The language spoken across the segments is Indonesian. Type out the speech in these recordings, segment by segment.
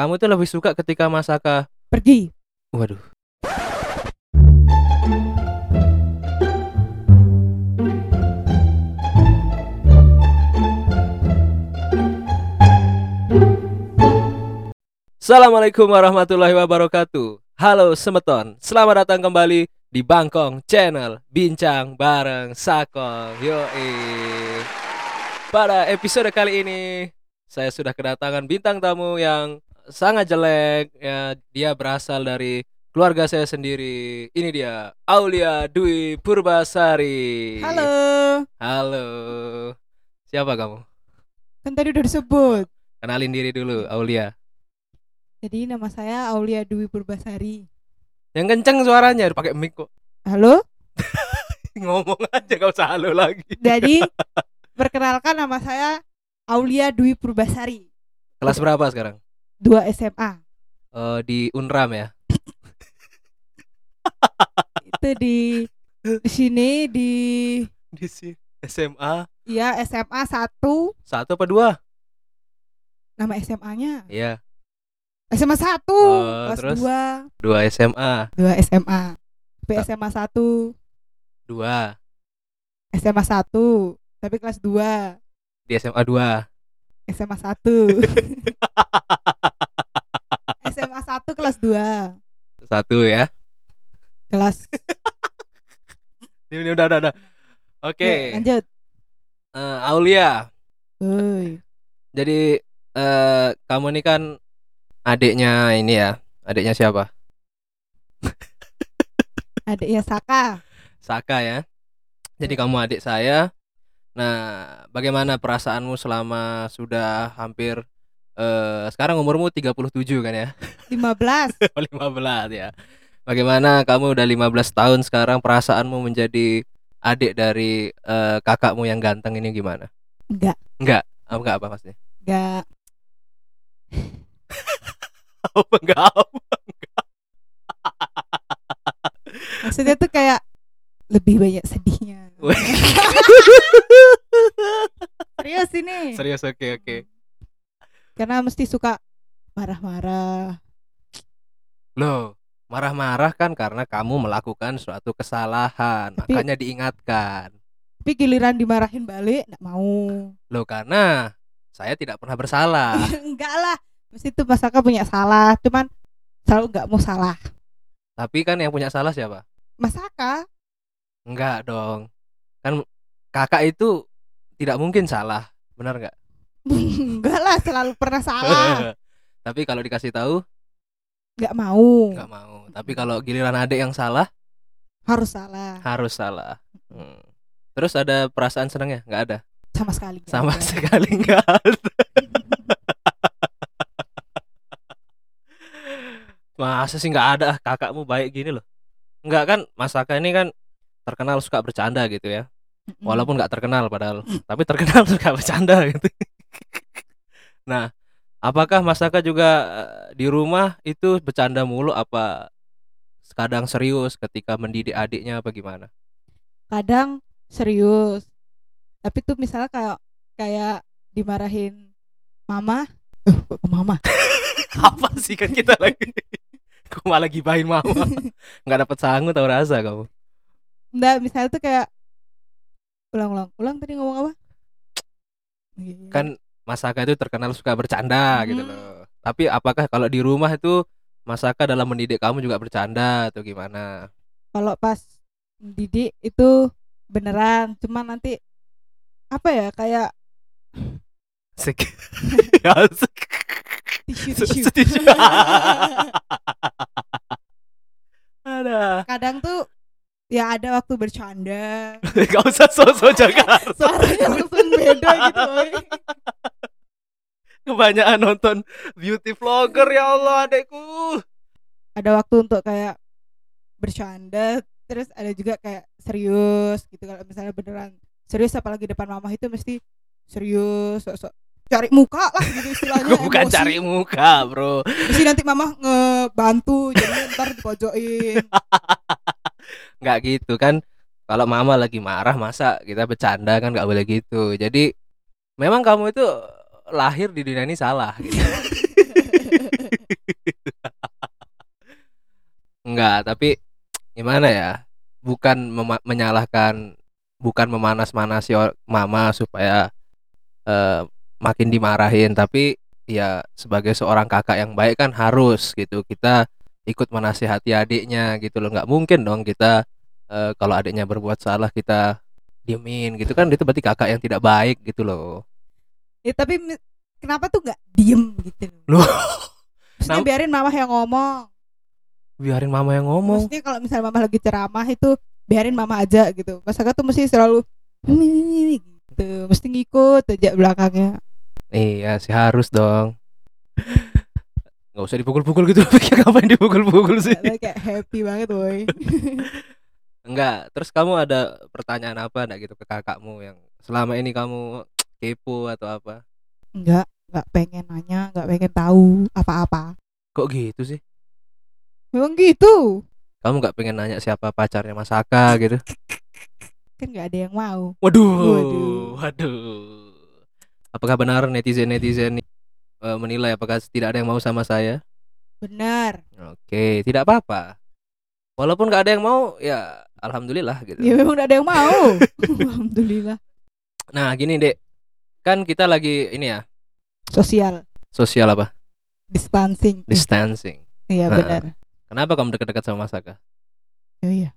Kamu tuh lebih suka ketika Masaka Pergi. Waduh. Assalamualaikum warahmatullahi wabarakatuh. Halo Semeton, selamat datang kembali di Bangkong Channel Bincang bareng Sakong. Yoi. Pada episode kali ini saya sudah kedatangan bintang tamu yang sangat jelek ya dia berasal dari keluarga saya sendiri ini dia Aulia Dwi Purbasari Halo. halo siapa kamu Kan tadi udah disebut. kenalin diri dulu Aulia Jadi nama saya Aulia Dwi Purbasari. yang kenceng suaranya pakai mic kok Halo. ngomong aja gak usah halo lagi Jadi perkenalkan nama saya Aulia Dwi Purbasari. kelas berapa sekarang 2 SMA. Eh, di Unram ya Itu di di sini di di sini SMA ya SMA 1 satu apa dua nama SMA-nya. Iya SMA 1 Oh, kelas terus? 2. dua SMA 2 SMA. Tapi Ta- SMA 1, dua SMA 1, tapi kelas 2, di SMA dua SMA 1. 1 kelas 2. satu ya Kelas ini, ini udah udah udah oke Ya, lanjut. Eh, Aulia Woi. Jadi eh kamu ini kan adiknya ini ya. Adiknya siapa? Adiknya Saka. Saka ya. Jadi kamu adik saya. Nah, bagaimana perasaanmu selama sudah hampir eh sekarang umurmu 37 kan ya? 15. 15 ya. Bagaimana kamu udah 15 tahun sekarang perasaanmu menjadi adik dari eh, kakakmu yang ganteng ini gimana? Enggak, Enggak, apa enggak apa maksudnya? enggak. Apa enggak apa? Maksudnya tuh kayak lebih banyak sedihnya. Serius ini. Serius oke oke. Karena mesti suka marah-marah. Loh, marah-marah kan karena kamu melakukan suatu kesalahan, Tapi- makanya diingatkan. Tapi giliran dimarahin balik enggak mau. Loh, karena saya tidak pernah bersalah. enggak lah. Mesti tuh Mas Saka punya salah, cuman selalu enggak mau salah. Tapi kan yang punya salah siapa? Mas Saka Enggak dong. Kan kakak itu tidak mungkin salah, benar nggak? enggak lah, selalu pernah salah. Tapi kalau dikasih tahu Enggak mau. nggak mau. Tapi kalau giliran adik yang salah Harus salah. harus salah. Hmm. Terus ada perasaan senangnya? Nggak ada. Sama sekali. nggak Sama ada. sekali nggak ada. Masa sih nggak ada ah, kakakmu baik gini loh. Nggak kan Mas Saka ini kan terkenal suka bercanda gitu ya. Walaupun nggak terkenal padahal, tapi terkenal suka bercanda gitu. Nah, apakah Mas Saka juga eh, di rumah itu bercanda mulu apa kadang serius ketika mendidik adiknya apa gimana? kadang serius. Tapi tuh misalnya kayak kayak dimarahin mama eh kok ke mama? Apa sih kan kita lagi? Kok malah gibahin mama? Nggak dapat sangu tau rasa kamu. Enggak misalnya tuh kayak ulang ulang tadi ngomong apa? Kan Mas Saka itu terkenal suka bercanda gitu Hmm. loh tapi apakah kalau di rumah itu Mas Saka dalam mendidik kamu juga bercanda atau gimana kalau pas didik itu beneran cuman nanti apa ya kayak tisu Tisu. tisu ada kadang tuh ya ada waktu bercanda. Gak usah sosok Jakarta. Suaranya langsung beda gitu woy. Kebanyakan nonton beauty vlogger ya Allah adekku. Ada waktu untuk kayak bercanda terus ada juga kayak serius gitu. Kalau misalnya beneran serius apalagi depan mama itu mesti serius sok-sok. Cari muka lah gitu istilahnya bukan emosi. cari muka bro. Mesti nanti mama ngebantu jadi ntar dipojokin nggak gitu kan kalau mama lagi marah masa kita bercanda kan nggak boleh gitu jadi memang kamu itu lahir di dunia ini salah gitu. Enggak, tapi gimana ya? Bukan menyalahkan, bukan memanas-manasi mama supaya uh, makin dimarahin, tapi ya sebagai seorang kakak yang baik kan harus gitu kita ikut menasihati adiknya gitu loh. Nggak mungkin dong kita eh, kalau adiknya berbuat salah kita diemin gitu kan itu berarti kakak yang tidak baik gitu loh. Ya tapi kenapa tuh nggak diem gitu? Loh. Maksudnya Nam- biarin mama yang ngomong. Biarin mama yang ngomong. Maksudnya kalau misalnya mama lagi ceramah itu biarin mama aja gitu. Mas Aga tuh mesti selalu gitu, mesti ngikut aja belakangnya. Iya sih harus dong. Nggak usah dipukul-pukul gitu. Pikir ngapain dipukul-pukul sih? Kayak kayak happy banget boy. Enggak. Terus kamu ada pertanyaan apa enggak gitu ke kakakmu yang selama ini kamu kepo atau apa? Enggak, enggak pengen nanya, enggak pengen tahu apa-apa. Kok gitu sih? Memang gitu. Kamu nggak pengen nanya siapa pacarnya Mas Aka gitu? Kan enggak ada yang mau. Waduh, Waduh. waduh. Apakah benar netizen-netizen eh, menilai apakah tidak ada yang mau sama saya? Benar. Oke, tidak apa-apa. Walaupun nggak ada yang mau, ya alhamdulillah gitu. Ya memang enggak ada yang mau. Alhamdulillah. Nah, gini, Dek. Kan kita lagi ini ya, Sosial sosial apa? distancing. Distancing. Iya Nah. benar. Kenapa kamu dekat-dekat sama Mas Aka? Oh iya.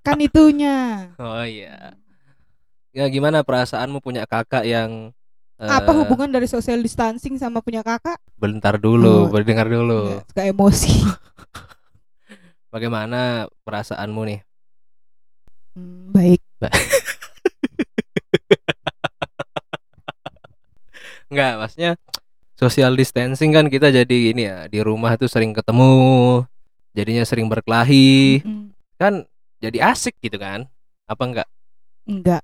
kan itunya. Oh iya. Ya gimana perasaanmu punya kakak yang eh, Apa hubungan dari social distancing sama punya kakak? Bentar dulu, Oh. berdengar dulu. Nggak, suka emosi. Bagaimana perasaanmu nih? Hmm, baik. Enggak, maksudnya social distancing kan kita jadi ini ya, di rumah tuh sering ketemu, jadinya sering berkelahi, Mm, kan jadi asik gitu kan? Apa enggak? enggak.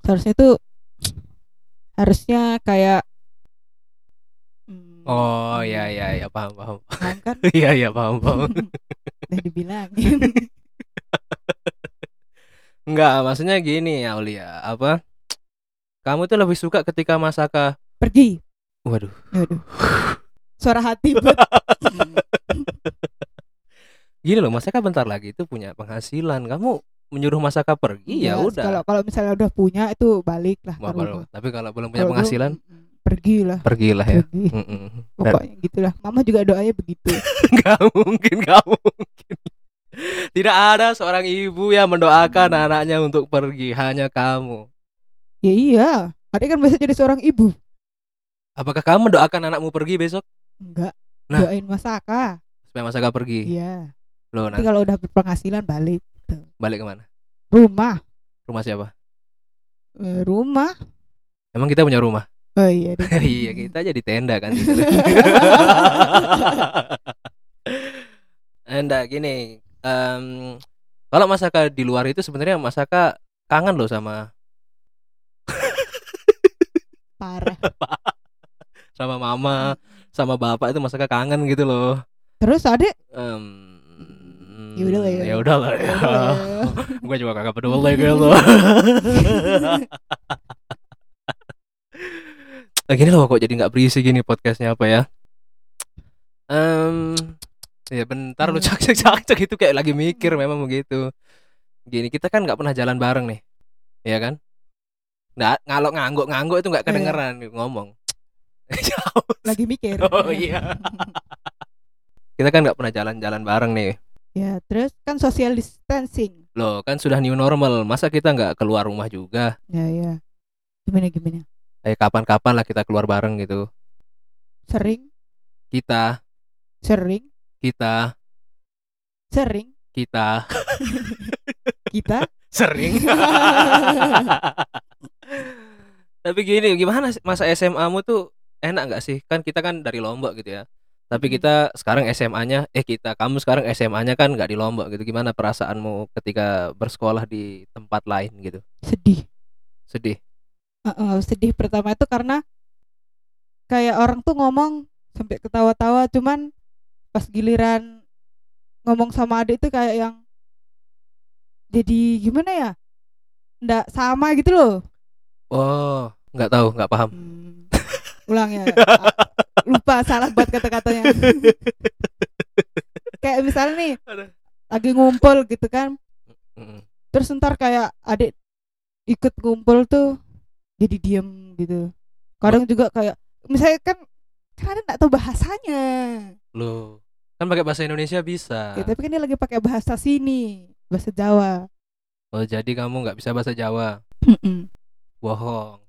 Seharusnya itu harusnya kayak Hmm, Oh, ya ya ya paham paham. paham kan? Iya iya paham paham. Udah dibilangin. Enggak, maksudnya gini ya Aulia, apa? Kamu tuh lebih suka ketika Masaka Pergi. Waduh. Aduh. Suara hati buat Gini loh, Masaka bentar lagi itu punya penghasilan. Kamu menyuruh Masaka pergi ya Iya, udah. Kalau kalau misalnya udah punya itu balik lah. Wah, Tapi kalau belum punya Kalau penghasilan, mm, pergilah. pergilah ya. Pergi. Mm-mm. Pokoknya gitulah. Mama juga doanya begitu. Gak mungkin, gak mungkin. Tidak ada seorang ibu yang mendoakan anaknya untuk pergi, hanya kamu. ya iya. Adik kan biasa jadi seorang ibu. Apakah kamu mendoakan anakmu pergi besok? Enggak. Nah. Doain Masaka. Supaya Masaka pergi. Iya. Loh, Nanti nanti kalau udah berpenghasilan balik balik ke mana? rumah. Rumah siapa? Eh, rumah. Emang kita punya rumah? Oh iya iya, kita jadi tenda kan. gitu. Enda gini, em, kalau Masaka di luar itu sebenarnya Masaka kangen loh sama Parah. sama mama, sama bapak itu Masaka kangen gitu loh. Terus adik Em, Ya udah lah ya. Ya udah lah ya. Eh, Gue juga kagak peduli gitu. Nah, gini loh kok jadi nggak berisi gini podcastnya apa ya? Em, ya bentar lu Hmm. cak cak cak cak itu kayak lagi mikir memang begitu. Gini kita kan nggak pernah jalan bareng nih, ya kan? Nggak ngalok ngangguk ngangguk itu nggak Iya. kedengeran ngomong. Jauh. lagi mikir. Oh, iya. Kita kan nggak pernah jalan-jalan bareng nih. Ya, terus kan social distancing. Loh kan sudah new normal, masa kita nggak keluar rumah juga? Ya ya. Gimana gimana? Eh kapan-kapan lah kita keluar bareng gitu. Sering, Kita, sering, kita, sering kita kita sering. Tapi gini, gimana masa SMA-mu tuh enak nggak sih? Kan kita kan dari Lombok gitu ya. Tapi Hmm. kita sekarang SMA-nya, eh kita, kamu sekarang SMA-nya kan nggak di Lombok gitu. Gimana perasaanmu ketika bersekolah di tempat lain gitu? sedih. Sedih. Heeh, sedih pertama itu karena kayak orang tuh ngomong sampai ketawa-tawa cuman pas giliran ngomong sama adik itu kayak yang jadi gimana ya ndak sama gitu loh Oh, nggak tahu, nggak paham. Hmm, ulang ya A- lupa salah buat kata-katanya kayak misalnya nih Aduh. lagi ngumpul gitu kan terus ntar kayak adik ikut ngumpul tuh jadi diem gitu kadang juga kayak misalnya kan ada nggak tahu bahasanya Loh, kan pakai bahasa Indonesia bisa. ya, tapi kan dia lagi pakai bahasa sini bahasa Jawa Oh, jadi kamu nggak bisa bahasa Jawa. Bohong.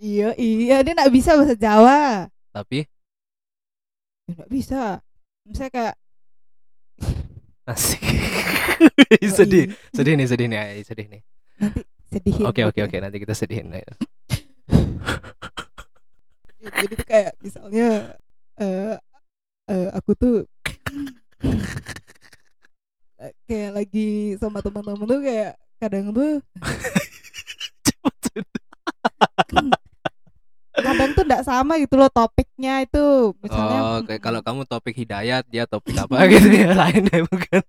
iya iya dia nggak bisa bahasa Jawa Tapi ya nggak bisa misalnya kayak asik. "Oh, sedih. Sedih nih, sedih nih, ay, sedih nih. sedihin Oke, oke, gitu. oke, nanti kita sedihin. jadi tuh kayak misalnya eh eh, aku tuh kayak lagi sama teman-teman tuh kayak kadang tuh kadang tuh nggak sama gitu loh topiknya itu. Misalnya Oh, kayak kalau kamu topik hidayat, dia topik apa? Gitu ya, lain deh bukan.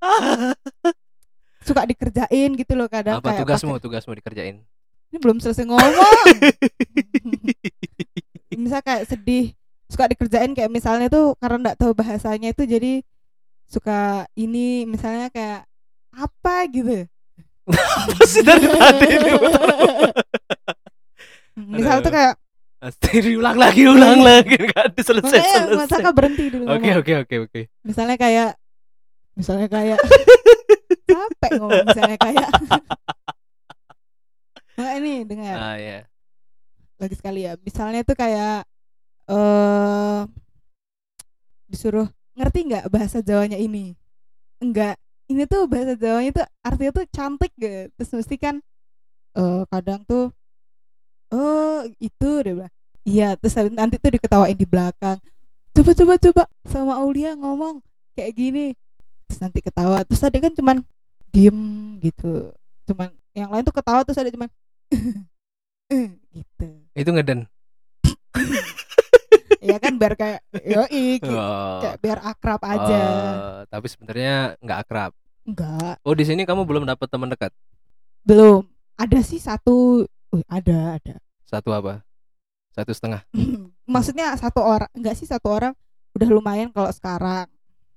suka dikerjain gitu loh kadang apa? kayak tugasmu? pakai- Tugasmu dikerjain. ini belum selesai ngomong. Misal kayak sedih suka dikerjain kayak misalnya tuh karena nggak tahu bahasanya itu jadi suka ini misalnya kayak apa gitu Apa sih dari tadi ini? misal tuh kayak Astri ulang lagi, ulang lagi, nggak ada selesai makanya selesai. masaka berhenti dulu Oke, ngomong. oke, oke, oke. misalnya kayak misalnya kayak capek ngomong misalnya kayak nah ini dengar Ah ya. lagi sekali ya misalnya tuh kayak eh disuruh ngerti nggak bahasa Jawanya ini enggak ini tuh bahasa Jawanya tuh artinya tuh cantik gitu terus mesti kan eh kadang tuh oh itu dia bilang iya terus nanti tuh diketawain di belakang coba coba coba sama Aulia ngomong kayak gini terus nanti ketawa terus tadi kan cuman diem gitu cuman yang lain tuh ketawa terus ada cuman gitu Itu ngeden. ya kan biar kayak yoi gitu. Oh. kayak biar akrab aja Oh, tapi sebenarnya nggak akrab. Enggak Oh, di sini kamu belum dapat teman dekat. belum ada sih satu Wih, ada ada Satu apa? Satu setengah. maksudnya satu orang enggak sih satu orang udah lumayan kalau sekarang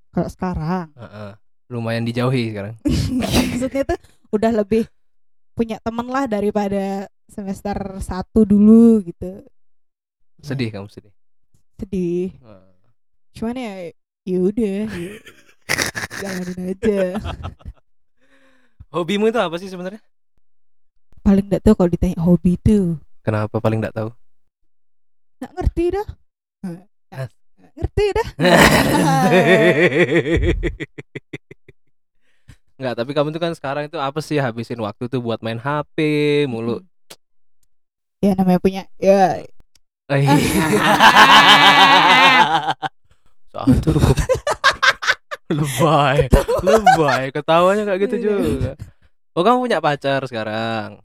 kalau sekarang Heeh. Lumayan dijauhi sekarang. maksudnya tuh udah lebih punya temen lah daripada semester satu dulu gitu Sedih kamu sedih. sedih Oh. cuman ya ya udah jalanin aja. Hobimu itu apa sih sebenarnya? paling nggak tahu kalau ditanya hobi tuh Kenapa paling nggak tahu? nggak ngerti dah. Nggak- ngerti dah. Enggak, tapi kamu tuh kan sekarang itu apa sih? Habisin waktu tuh buat main HP mulu. ya namanya punya ya. Eh, Satu lebay, lebay, ketawanya kayak gitu Iya. juga. Oh kamu punya pacar sekarang?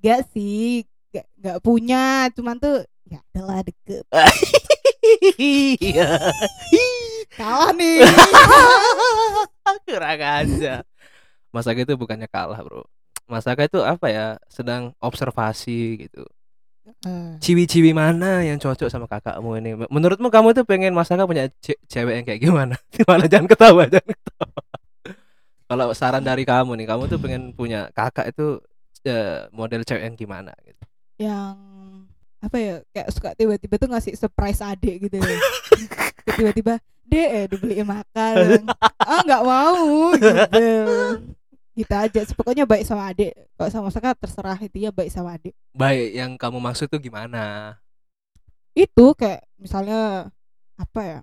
Gak sih gak, gak punya cuman tuh ya adalah deket Iya, kalah nih kurang aja. Masaka itu bukannya kalah bro. Masaka itu apa ya? Sedang observasi gitu. Ciwi-ciwi mana yang cocok sama kakakmu ini? Menurutmu kamu tuh pengen Masaka punya ce- cewek yang kayak gimana? Gimana jangan ketawa, jangan ketawa. Kalau saran dari kamu nih, kamu tuh pengen punya kakak itu eh, model cewek yang gimana gitu. yang apa ya kayak suka tiba-tiba tuh ngasih surprise adik gitu ya. tiba-tiba dek eh dibeliin makan ah nggak mau gitu gitu aja pokoknya baik sama adik kalau sama Saka terserah itu ya baik sama adik Baik, yang kamu maksud tuh gimana? itu kayak misalnya apa ya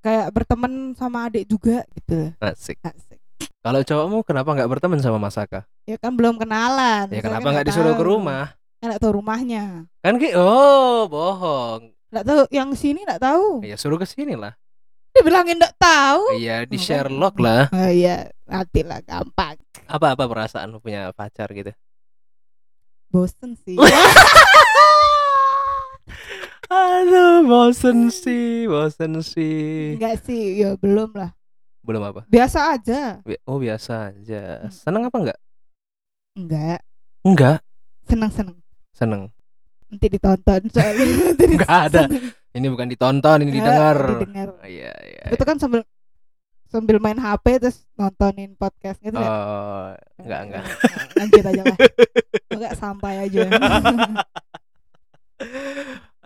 kayak berteman sama adik juga gitu Asik. Asik. Kalau cowokmu kenapa nggak berteman sama Masaka? ya kan belum kenalan Ya kenapa kan nggak disuruh ke rumah? kan nggak tahu rumahnya Kan ki oh bohong. nggak tahu yang sini nggak tahu Ya suruh ke sini lah. dibilangin nggak tahu Iya di. Sherlock lah. oh iya nanti lah gampang Apa apa perasaan lu punya pacar gitu? bosen sih Aduh, bosen sih, bosen sih. enggak sih ya belum lah Belum apa? biasa aja Oh biasa aja. Hmm. Seneng apa enggak? enggak Enggak. seneng seneng Seneng. nanti ditonton soalnya Nanti Nggak ada. seneng. Ini bukan ditonton, ini didengar. didengar. Iya, iya. itu kan sambil sambil main HP terus nontonin podcast gitu kan? Oh, enggak enggak. lanjut aja lah enggak sampai aja?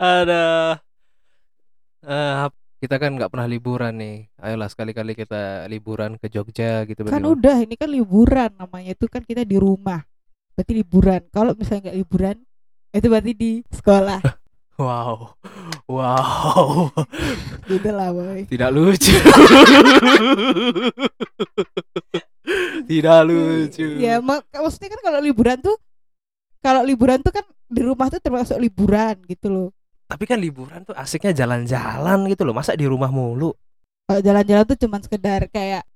Ada eh kita kan nggak pernah liburan nih. Ayolah sekali-kali kita liburan ke Jogja gitu kan udah ini kan liburan. Namanya itu kan kita di rumah. Berarti liburan. Kalau misalnya nggak liburan itu berarti di sekolah Wow. Wow. gitu lah boy Tidak lucu. Tidak lucu. ya mak maksudnya kan kalau liburan tuh kalau liburan tuh kan di rumah tuh termasuk liburan gitu loh Tapi kan liburan tuh asiknya jalan-jalan gitu loh. Masa di rumah mulu? kalau jalan-jalan tuh cuman sekedar kayak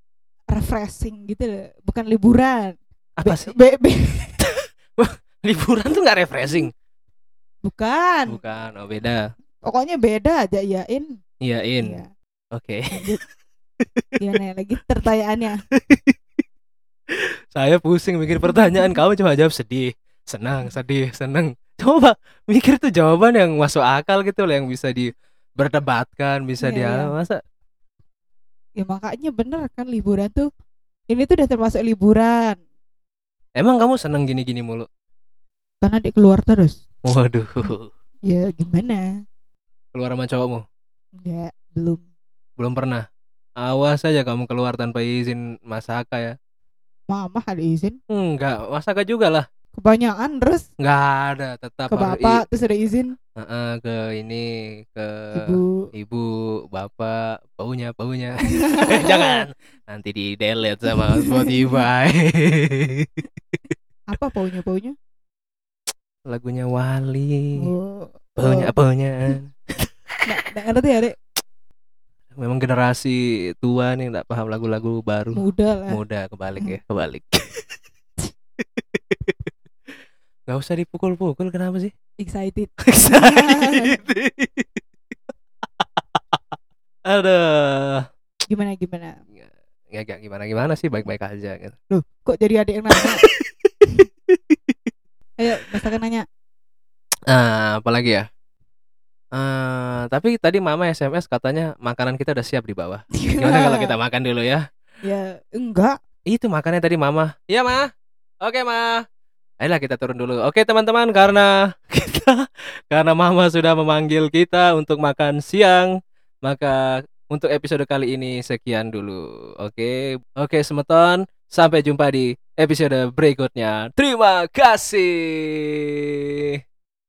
refreshing gitu loh bukan liburan Apa Be- sih? be- be- Liburan tuh nggak refreshing? Bukan Bukan, oh beda. pokoknya beda aja yain Iyain. Iya. Oke. Lanjut. gimana lagi pertanyaannya Saya pusing mikir pertanyaan kamu cuma jawab sedih, senang, sedih, senang. Coba mikir tuh jawaban yang masuk akal gitu loh yang bisa diperdebatkan, bisa Iya, dia iya. masa ya makanya bener kan liburan tuh ini tuh udah termasuk liburan emang kamu seneng gini-gini mulu? karena dia keluar terus Waduh, ya gimana keluar sama cowokmu? ya belum Belum pernah. Awas aja kamu keluar tanpa izin Masaka ya. mama ada izin Enggak, Masaka juga lah. kebanyakan terus Enggak ada, tetap ke bapak terus ada izin Heeh, ke ini ke ibu ibu, bapak, baunya, baunya. Jangan, nanti di delete sama Spotify. apa paunya paunya Lagunya Wali, oh baunya, oh. baunya. nggak ngerti ya dek Memang generasi tua nih nggak paham lagu-lagu baru. muda lah Muda kebalik ya, kebalik. Gak usah dipukul-pukul kenapa sih? excited Excited. Aduh. gimana gimana Ya gak gimana gimana sih baik-baik aja gitu. loh kok jadi adik yang nanya Ah, apalagi ya? Eh, tapi tadi mama SMS katanya makanan kita udah siap di bawah. Gimana kalau kita makan dulu ya? ya enggak Itu makannya tadi mama. Iya, Ma. Oke, Ma. Ayolah kita turun dulu. Oke, teman-teman, karena kita karena mama sudah memanggil kita untuk makan siang, maka untuk episode kali ini sekian dulu. Oke. Oke, semeton. Sampai jumpa di episode berikutnya. Terima kasih.